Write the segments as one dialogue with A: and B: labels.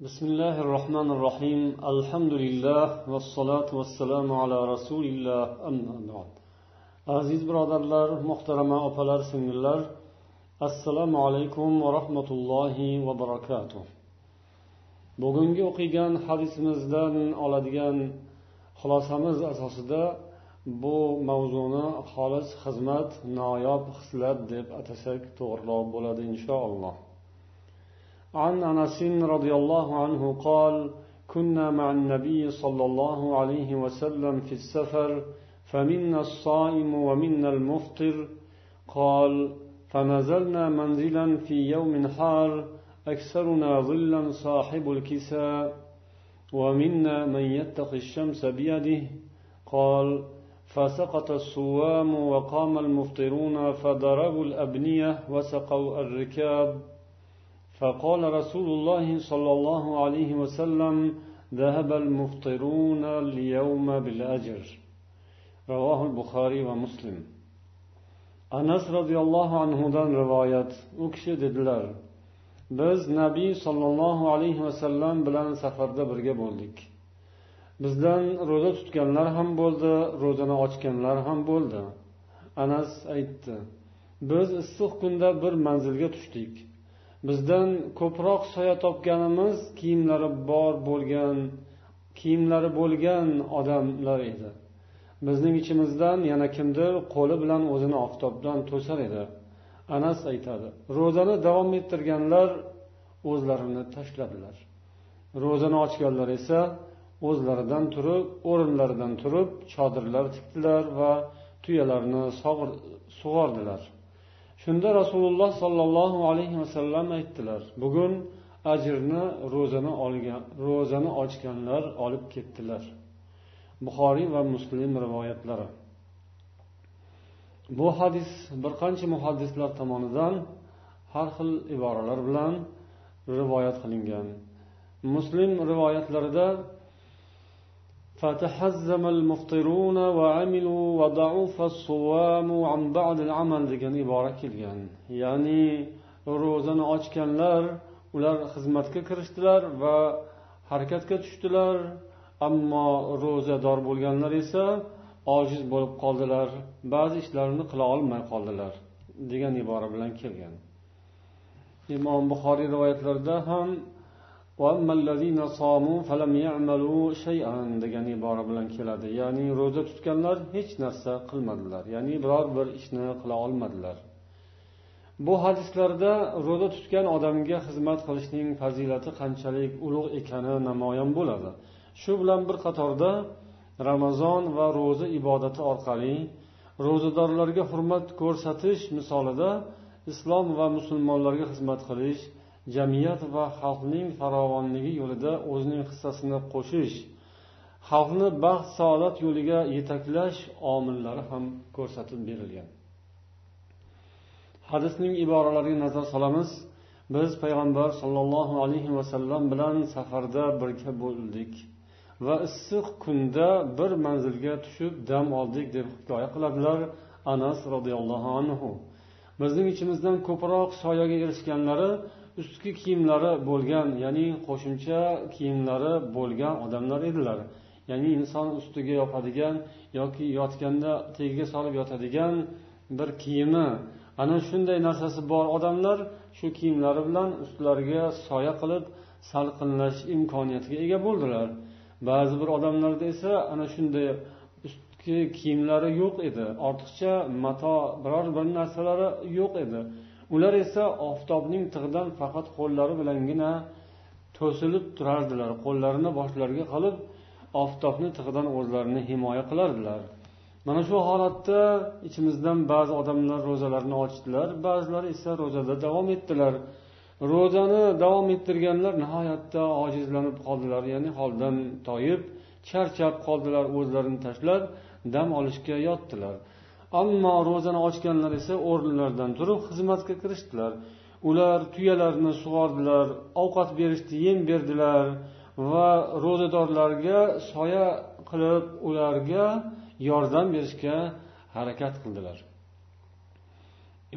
A: بسم الله الرحمن الرحيم الحمد لله والصلاة والسلام على رسول الله أما بعد aziz birodarlar muhtarama opalar singillar assalomu alaykum va rahmatullohi va barakatuh bugungi o'qigan hadisimizdan oladigan xulosamiz asosida bu mavzuni xolis xizmat noyob xislat deb atasak to'g'riroq bo'ladi inshaalloh عن أنس رضي الله عنه قال كنا مع النبي صلى الله عليه وسلم في السفر فمنا الصائم ومنا المفطر. قال فنزلنا منزلا في يوم حار أكثرنا ظلا صاحب الكساء ومنا من يتقي الشمس بيده. قال فسقط الصوام وقام المفطرون فضربوا الأبنية وسقوا الركاب. فقال رسول الله صلى الله عليه وسلم ذهب المفطرون اليوم بالأجر رواه البخاري ومسلم anas roziyallohu anhudan rivoyat u kishi dedilar biz nabiy sollallohu alayhi vasallam bilan safarda birga bo'ldik bizdan ro'za tutganlar ham bo'ldi ro'zani ochganlar ham bo'ldi anas aytdi biz issiq kunda bir manzilga tushdik Bizdan ko'proq soya topganimiz kiyimlari bor bo'lgan kiyimlari bo'lgan odamlar edi. Bizning ichimizdan yana kimdir qo'li bilan o'zini oftobdan to'sar edi. Anas aytadi ro'zani davom ettirganlar o'zlarini tashladilar. Ro'zani ochganlar esa o'zlaridan turib o'rinlaridan turib chodirlar tikdilar va tuyalarni sug'ordilar. Shunda rasululloh sollallohu alayhi vasallam aytdilar bugun ajrni ro'zani olgan ro'zani ochganlar olib ketdilar. Buxoriy va muslim rivoyatlari. Bu hadis bir qancha muhaddislar tomonidan har xil iboralar bilan rivoyat qilingan. Muslim rivoyatlarida فتحزم المفطرون وعملوا وضعف الصوام عن بعض العمل degan ibora kelgan ya'ni ro'zani ochganlar ular xizmatga kirishdilar va harakatga tushdilar ammo ro'zador bo'lganlar esa ojiz bo'lib qoldilar ba'zi ishlarni qila olmay qoldilar degan ibora bilan kelgan imom buxoriy rivoyatlarida ham degan ibora bilan keladi. Ya'ni ro'za tutganlar hech narsa qilmadilar. Ya'ni biror bir ishni qila olmadilar. Bu hadislarda ro'za tutgan odamga xizmat qilishning fazilati qanchalik ulug' ekani namoyon bo'ladi. Shu bilan bir qatorda ramazon va ro'za ibodati orqali ro'zadorlarga hurmat ko'rsatish misolida islom va musulmonlarga xizmat qilish jamiyat va xalqning farovonligi yo'lida o'zining hissasini qo'shish xalqni baxt saodat yo'liga yetaklash omillari ham ko'rsatib berilgan. Hadisning iboralariga nazar solamiz. Biz payg'ambar sollallohu alayhi vasallam bilan safarda birga bo'ldik va issiq kunda bir manzilga tushib dam oldik deb hikoya qiladilar anas roziyallohu anhu. Bizning ichimizdan ko'proq soyaga erishganlari ustki kiyimlari bo'lgan ya'ni qo'shimcha kiyimlari bo'lgan odamlar edilar. Ya'ni inson ustiga yopadigan yoki yotganda tagiga solib yotadigan bir kiyimi. Ana shunday narsasi bor odamlar shu kiyimlari bilan ustlariga soya qilib salqinlash imkoniyatiga ega bo'ldilar. Ba'zi bir odamlarda esa ana shunday ustki kiyimlari yo'q edi. Ortiqcha mato biror bir narsalari yo'q edi. Ular esa oftobning tig'idan faqat qo'llari bilangina to'silib turardilar qo'llarini boshlariga qilib oftobni tig'idan o'zlarini himoya qilardilar. Mana shu holatda ichimizdan ba'zi odamlar ro'zalarini ochdilar ba'zilar esa ro'zada davom etdilar. Ro'zani davom ettirganlar nihoyatda ojizlanib qoldilar ya'ni holdan toyib charchab qoldilar o'zlarini tashlab dam olishga yotdilar. Ammo ro'zani ochganlar esa o'rnlaridan turib xizmatga kirishdilar. Ular tuyalarni sug'ordilar ovqat berishdi yem berdilar va ro'zadorlarga soya qilib ularga yordam berishga harakat qildilar.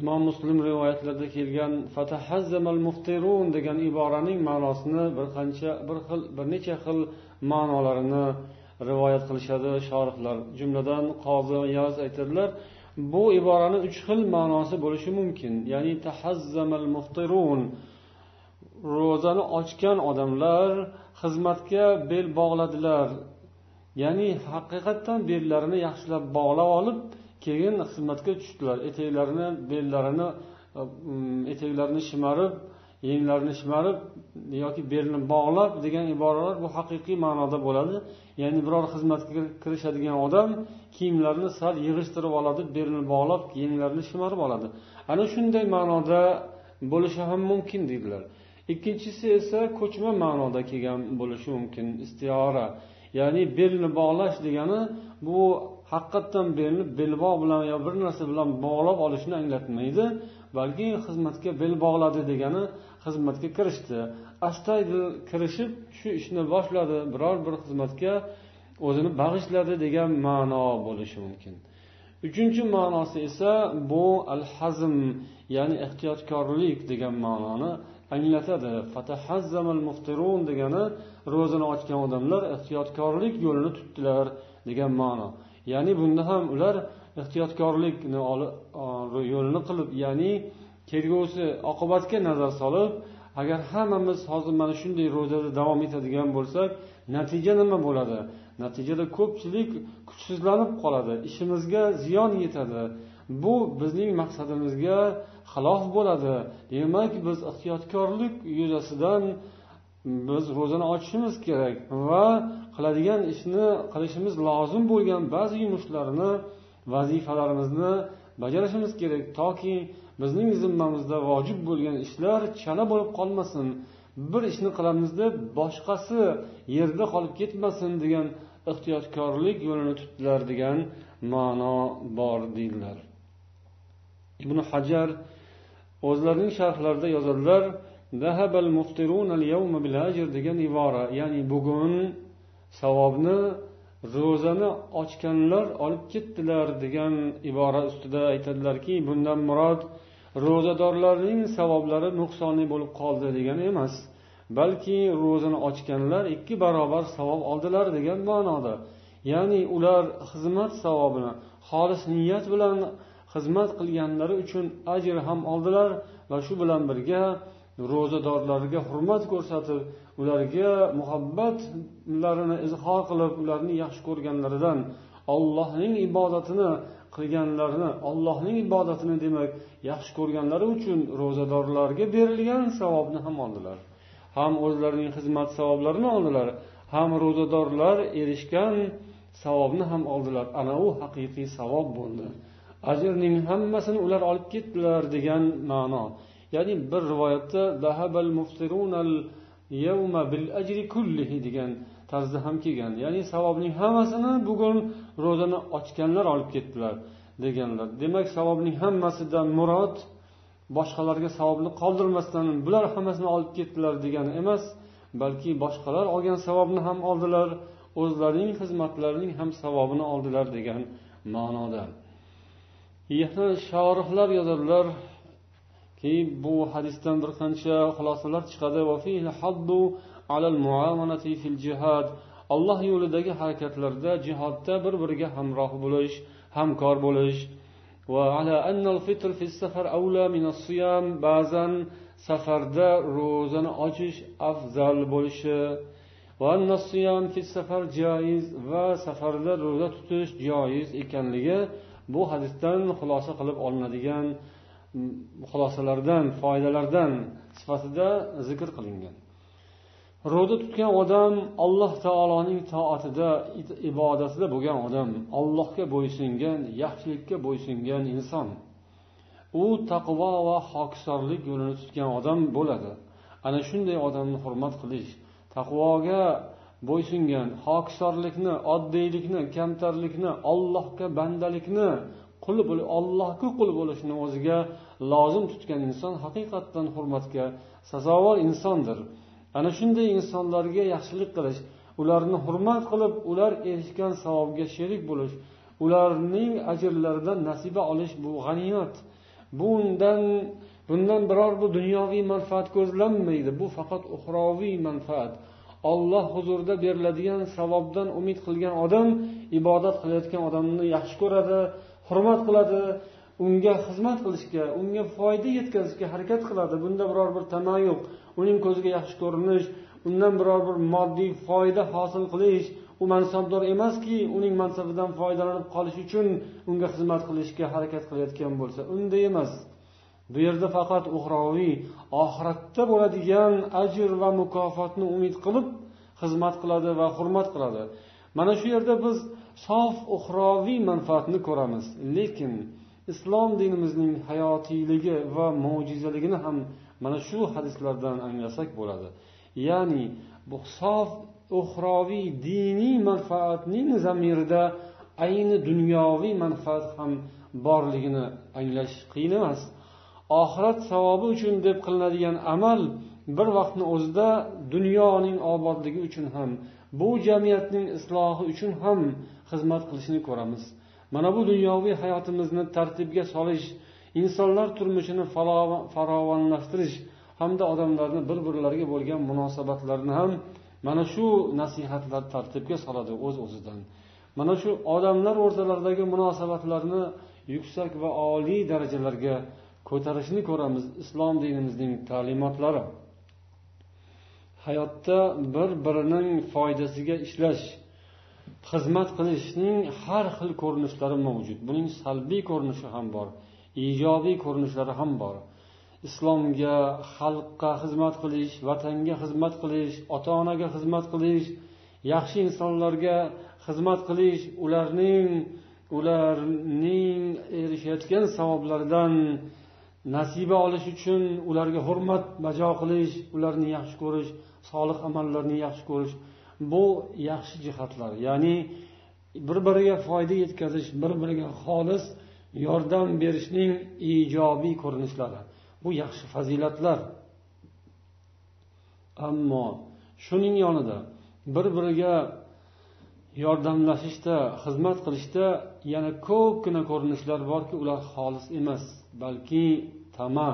A: Imom muslim rivoyatlarida kelgan muftirun degan iboraning ma'nosini bir qancha bir xil bir necha xil ma'nolarini rivoyat qilishadi shorihlar jumladan qozi yoz aytadilar bu iborani uch xil ma'nosi bo'lishi mumkin. Ya'ni tahazzamal muftirun ro'zani ochgan odamlar xizmatga bel bog'ladilar. Ya'ni haqiqatdan bellarini yaxshilab bog'lab olib keyin xizmatga tushdilar. Etaklarini bellarini eteklarini etaklarini shimarib yenglarini shimarib yoki belini bog'lab degan iboralar bu haqiqiy ma'noda bo'ladi. Ya'ni biror xizmatga kirishadigan odam kiyimlarini sal yig'ishtirib oladi belini bog'lab yenglarini shimarib oladi. Ana shunday ma'noda bo'lishi ham mumkin deydilar. Ikkinchisi esa ko'chma ma'noda kelgan bo'lishi mumkin istiora. Ya'ni belni bog'lash degani bu haqiqatdan belni belbog' bilan yo bir narsa bilan bog'lab olishni anglatmaydi balki xizmatga bel bog'ladi degani xizmatga kirishdi. Astoydil kirishib shu ishni boshladi. Biror bir xizmatga o'zini bag'ishladi degan ma'no bo'lishi mumkin. Uchinchi ma'nosi esa bu al hazm ya'ni ehtiyotkorlik degan ma'noni anglatadi. Muftirun degani ro'zani ochgan odamlar ehtiyotkorlik yo'lini tutdilar degan ma'no. Ya'ni bunda ham ular ehtiyotkorlikni yo'lini qilib ya'ni kelgusi oqibatga nazar solib agar hammamiz hozir mana shunday ro'zada davom etadigan bo'lsak natija nima bo'ladi? Natijada ko'pchilik kuchsizlanib qoladi ishimizga ziyon yetadi. Bu bizning maqsadimizga xilof bo'ladi. Demak biz ehtiyotkorlik yuzasidan biz ro'zani ochishimiz kerak va qiladigan ishni qilishimiz lozim bo'lgan ba'zi yumushlarni vazifalarimizni bajarishimiz kerak toki bizning zimmamizda vojib bo'lgan ishlar chala bo'lib qolmasin bir ishni qilamiz deb boshqasi yerda qolib ketmasin degan ehtiyotkorlik yo'lini tutdilar degan ma'no bor deydilar. Ibn hajar o'zlarining sharhlarida yozadilar degan ibora ya'ni bugun savobni ro'zani ochganlar olib ketdilar degan ibora ustida aytadilarki bundan murod ro'zadorlarning savoblari nuqsonli bo'lib qoldi degani emas balki ro'zani ochganlar ikki barobar savob oldilar degan ma'noda. Ya'ni ular xizmat savobini xolis niyat bilan xizmat qilganlari uchun ajr ham oldilar va shu bilan birga ro'zadorlarga hurmat ko'rsatib ularga muhabbatlarini izhor qilib ularni yaxshi ko'rganlaridan ollohning ibodatini qilganlarini ollohning ibodatini demak yaxshi ko'rganlari uchun ro'zadorlarga berilgan savobni ham oldilar. Ham o'zlarining xizmat savoblarini oldilar ham ro'zadorlar erishgan savobni ham oldilar. Ana u haqiqiy savob bo'ldi. Ajrning hammasini ular olib ketdilar degan ma'no. Ya'ni bir rivoyatda dahabal yawma bil ajri kullihi degan tarzda ham kelgan. Ya'ni savobning hammasini bugun ro'zani ochganlar olib ketdilar deganlar. Demak savobning hammasidan murod boshqalarga savobni qoldirmasdan bular hammasini olib ketdilar degani emas balki boshqalar olgan savobni ham oldilar o'zlarining xizmatlarining ham savobini oldilar degan ma'noda. Shorihlar keyin bu hadisdan bir qancha xulosalar chiqadi. Alloh yo'lidagi harakatlarda jihodda bir biriga hamroh bo'lish hamkor bo'lish. Ba'zan safarda ro'zani ochish afzal bo'lishi. Va safarda ro'za tutish joiz ekanligi bu hadisdan xulosa qilib olinadigan xulosalardan foydalardan sifatida zikr qilingan. Ro'za tutgan odam alloh taoloning toatida ibodatida bo'lgan odam allohga bo'ysungan yaxshilikka bo'ysungan inson. U taqvo va hokisorlik yo'lini tutgan odam bo'ladi. Ana shunday odamni hurmat qilish taqvoga bo'ysungan hokisorlikni oddiylikni kamtarlikni ollohga bandalikni quli ollohga qul bo'lishni o'ziga lozim tutgan inson haqiqatdan hurmatga sazovor insondir. Ana shunday insonlarga yaxshilik qilish ularni hurmat qilib ular erishgan savobga sherik bo'lish ularning ajrlaridan nasiba olish bu g'animat bundan bundan biror bir dunyoviy manfaat ko'zlanmaydi bu faqat uxroviy manfaat. Olloh huzurida beriladigan savobdan umid qilgan odam ibodat qilayotgan odamni yaxshi ko'radi hurmat qiladi unga xizmat qilishga unga foyda yetkazishga harakat qiladi. Bunda biror bir tama yo'q. Uning ko'ziga yaxshi ko'rinish undan biror bir moddiy foyda hosil qilish u mansabdor emaski uning mansabidan foydalanib qolish uchun unga xizmat qilishga harakat qilayotgan bo'lsa unday emas. Bu yerda faqat uxroviy oxiratda bo'ladigan ajr va mukofotni umid qilib xizmat qiladi va hurmat qiladi. Mana shu yerda biz sof uxroviy manfaatni ko'ramiz. Lekin islom dinimizning hayotiyligi va mo'jizaligini ham mana shu hadislardan anglasak bo'ladi. Ya'ni bu sof uxroviy diniy manfaatning zamirida ayni dunyoviy manfaat ham borligini anglash qiyin emas. Oxirat savobi uchun deb qilinadigan amal bir vaqtni o'zida dunyoning obodligi uchun ham bu jamiyatning islohi uchun ham xizmat qilishini ko'ramiz. Mana bu dunyoviy hayotimizni tartibga solish insonlar turmushini farovonlashtirish hamda odamlarni bir birlariga bo'lgan munosabatlarni ham mana shu nasihatlar tartibga soladi o'z uz o'zidan mana shu odamlar o'rtalaridagi munosabatlarni yuksak va oliy darajalarga ko'tarishni ko'ramiz islom dinimizning ta'limotlari. Hayotda bir birining foydasiga ishlash xizmat qilishning har xil ko'rinishlari mavjud. Buning salbiy ko'rinishi ham bor ijobiy ko'rinishlari ham bor. Islomga xalqqa xizmat qilish vatanga xizmat qilish ota onaga xizmat qilish yaxshi insonlarga xizmat qilish ularning ularning erishayotgan savoblaridan nasiba olish uchun ularga hurmat bajo qilish ularni yaxshi ko'rish solih amallarni yaxshi ko'rish bu yaxshi jihatlar. Ya'ni bir biriga foyda yetkazish bir biriga xolis yordam berishning ijobiy ko'rinishlari. Bu yaxshi fazilatlar. Ammo shuning yonida bir biriga yordamlashishda xizmat qilishda yana ko'pgina ko'rinishlar borki ular xolis emas balki tama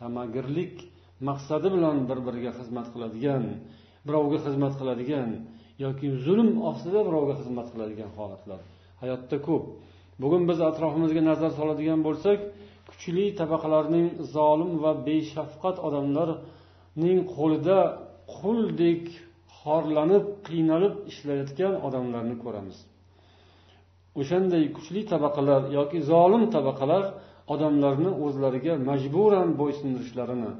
A: tamagirlik maqsadi bilan bir biriga xizmat qiladigan birovga xizmat qiladigan yoki zulm ostida birovga xizmat qiladigan holatlar. Hayotda ko'p. Bugun biz atrofimizga nazar soladigan bo'lsak kuchli tabaqalarning zolim va beshafqat odamlarning qo'lida quldek xorlanib qiynalib ishlayotgan odamlarni ko'ramiz. O'shanday kuchli tabaqalar yoki zolim tabaqalar odamlarni o'zlariga majburan bo'ysundirishlarini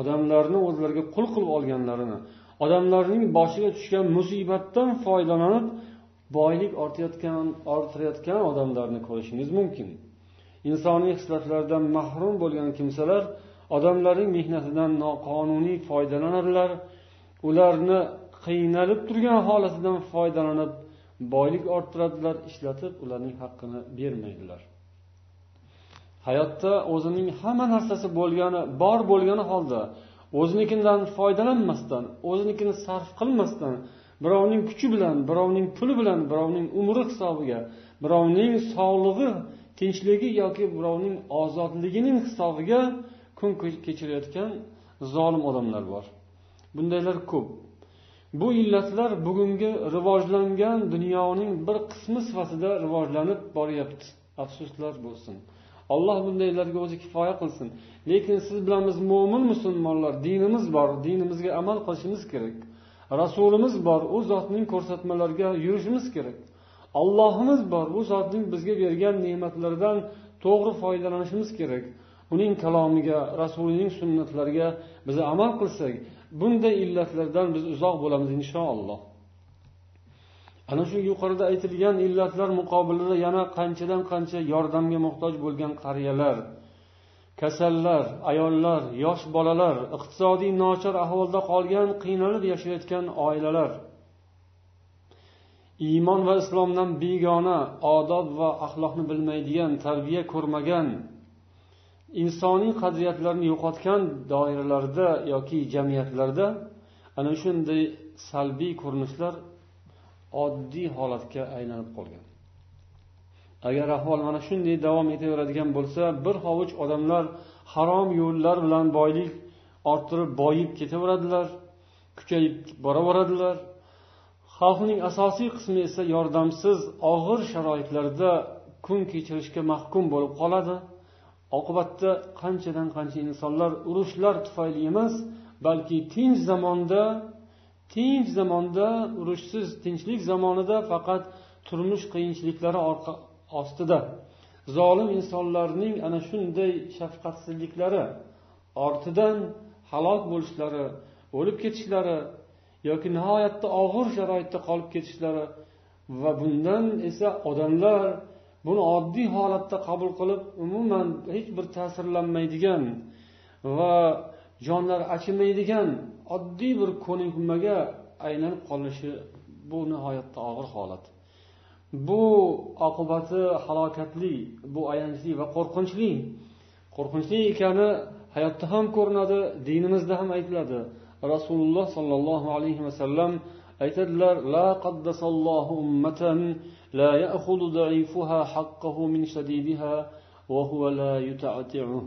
A: odamlarni o'zlariga qul qilib olganlarini odamlarning boshiga tushgan musibatdan foydalanib boylik ortayotgan orttirayotgan odamlarni ko'rishingiz mumkin. Insoniy hislatlardan mahrum bo'lgan kimsalar odamlarning mehnatidan noqonuniy foydalanadilar ularni qiynalib turgan holatidan foydalanib boylik orttiradilar ishlatib ularning haqqini bermaydilar. Hayotda o'zining hamma narsasi bo'lgani bor bo'lgani holda o'zinikidan foydalanmasdan o'zinikini sarf qilmasdan birovning kuchi bilan birovning puli bilan birovning umri hisobiga birovning sog'lig'i tinchligi yoki birovning ozodligining hisobiga kun kechirayotgan zolim odamlar bor. Bundaylar ko'p. Bu illatlar bugungi rivojlangan dunyoning bir qismi sifatida rivojlanib boryapti. Afsuslar bo'lsin. Alloh bundaylarga o'zi kifoya qilsin. Lekin siz bilan biz mo'min musulmonlar dinimiz bor dinimizga amal qilishimiz kerak. Rasulimiz bor u zotning ko'rsatmalariga yurishimiz kerak. Allohimiz bor u zotning bizga bergan ne'matlaridan to'g'ri foydalanishimiz kerak. Uning kalomiga rasulining sunnatlariga biz amal qilsak bunday illatlardan biz uzoq bo'lamiz inshaalloh ana shu yuqorida aytilgan illatlar muqobilida yana qanchadan qancha yordamga muhtoj bo'lgan qariyalar kasallar ayollar yosh bolalar iqtisodiy nochor ahvolda qolgan qiynalib yashayotgan oilalar. Iymon va islomdan begona odob va axloqni bilmaydigan tarbiya ko'rmagan insoniy qadriyatlarni yo'qotgan doiralarda yoki jamiyatlarda ana shunday salbiy ko'rinishlar oddiy holatga aylanib qolgan. Agar ahvol mana shunday davom etaveradigan bo'lsa bir hovuch odamlar harom yo'llar bilan boylik orttirib boyib ketaveradilar kuchayib boraveradilar. Xalqning asosiy qismi esa yordamsiz og'ir sharoitlarda kun kechirishga mahkum bo'lib qoladi. Oqibatda qanchadan qancha insonlar urushlar tufayli emas balki tinch zamonda tinch zamonda urushsiz tinchlik zamonida faqat turmush qiyinchiliklari ostida. Zolim insonlarning ana shunday shafqatsizliklari ortidan halok bo'lishlari o'lib ketishlari yoki nihoyatda og'ir sharoitda qolib ketishlari va bundan esa odamlar buni oddiy holatda qabul qilib umuman hech bir ta'sirlanmaydigan va jonlar achimaydigan oddiy bir ko'nikmaga aylanib qolishi bu nihoyatda og'ir holat. Bu oqibati halokatli bu ayanchli va qo'rqinchli. Qo'rqinchli ekani hayotda ham ko'rinadi dinimizda ham aytiladi. Rasululloh sollallohu alayhi vasallam aytadilar la qaddasallohu ummatan la ya'khudhu da'ifuha haqqahu min shadidiha wa huwa la yuta'ti'u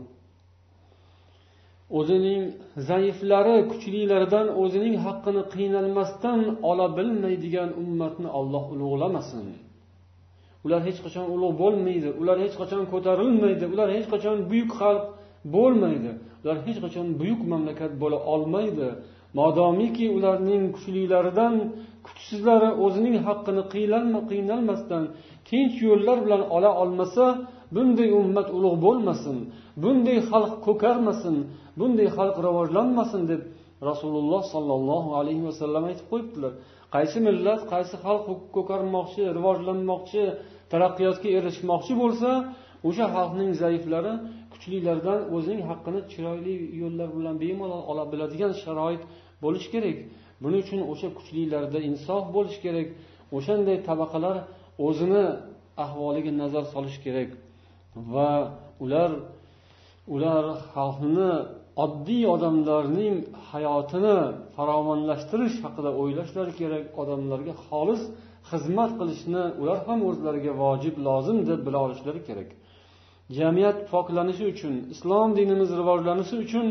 A: o'zining zaiflari kuchlilaridan o'zining haqqini qiynalmasdan ola bilmaydigan ummatni olloh ulug'lamasin ular hech qachon ulug' bo'lmaydi ular hech qachon ko'tarilmaydi ular hech qachon buyuk xalq bo'lmaydi ular hech qachon buyuk mamlakat bo'la olmaydi. Modomiki ularning kuchlilaridan kuchsizlari o'zining haqqini qiynalma qiynalmasdan tinch yo'llar bilan ola olmasa bunday ummat ulug' bo'lmasin bunday xalq ko'karmasin bunday xalq rivojlanmasin deb rasululloh sollallohu alayhi vasallam aytib qo'yibdilar. Qaysi millat qaysi xalq ko'karmoqchi rivojlanmoqchi taraqqiyotga erishmoqchi bo'lsa o'sha xalqning zaiflari kuchlilardan o'zining haqqini chiroyli yo'llar bilan bemalol ola biladigan sharoit bo'lishi kerak. Buning uchun o'sha kuchlilarda insof bo'lishi kerak. O'shanday tabaqalar o'zini ahvoliga nazar solish kerak. Va ular ular xalqni oddiy odamlarning hayotini farovonlashtirish haqida o'ylashlari kerak odamlarga xolis xizmat qilishni ular ham o'zlariga vojib lozim deb bila olishlari kerak. Jamiyat poklanishi uchun islom dinimiz rivojlanishi uchun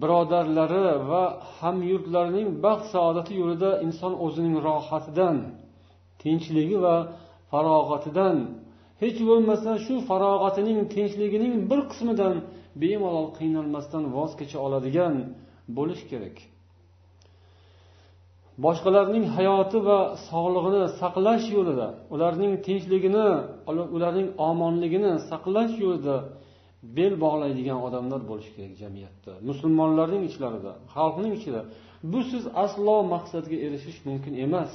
A: birodarlari va hamyurtlarining baxt saodati yo'lida inson o'zining rohatidan tinchligi va farog'atidan hech bo'lmasa shu farog'atining tinchligining bir qismidan bemalol qiynalmasdan voz kecha oladigan bo'lish kerak. Boshqalarning hayoti va sog'lig'ini saqlash yo'lida ularning tinchligini ularning omonligini saqlash yo'lida bel bog'laydigan odamlar bo'lishi kerak jamiyatda musulmonlarning ichlarida xalqning ichida. Busiz aslo maqsadga erishish mumkin emas.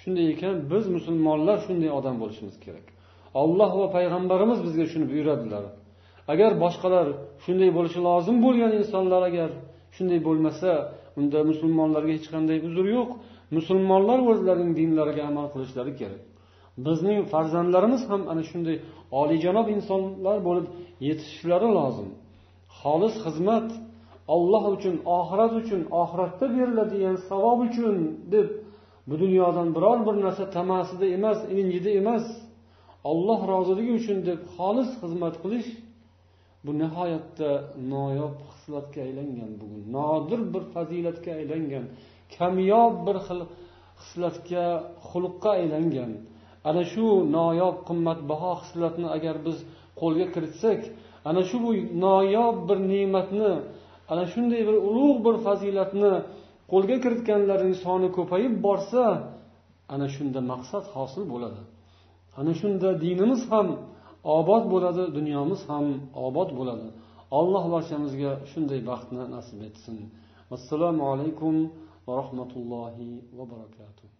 A: Shunday ekan biz musulmonlar shunday odam bo'lishimiz kerak. Olloh va payg'ambarimiz bizga shuni buyuradilar. Agar boshqalar shunday bo'lishi lozim bo'lgan insonlar agar shunday bo'lmasa unda musulmonlarga hech qanday uzr yo'q. Musulmonlar o'zlarining dinlariga amal qilishlari kerak. Bizning farzandlarimiz ham ana shunday oliyjanob insonlar bo'lib yetishishlari lozim. Xolis xizmat olloh uchun oxirat uchun oxiratda beriladigan savob uchun deb bu dunyodan biror bir narsa tamasida emas ilinjida emas olloh roziligi uchun deb xolis xizmat qilish bu nihoyatda noyob xislatga aylangan bugun nodir bir fazilatga aylangan kamyob bir xil xislatga xulqqa aylangan. Ana shu noyob qimmatbaho xislatni agar biz qo'lga kiritsak ana shu noyob bir ne'matni ana shunday bir ulug' bir fazilatni qo'lga kiritganlarning soni ko'payib borsa ana shunda maqsad hosil bo'ladi. Ana shunda dinimiz ham obod bo'ladi dunyomiz ham obod bo'ladi. Alloh barchamizga shunday baxtni nasib etsin. Assalomu alaykum va rahmatullohi va barakatuh.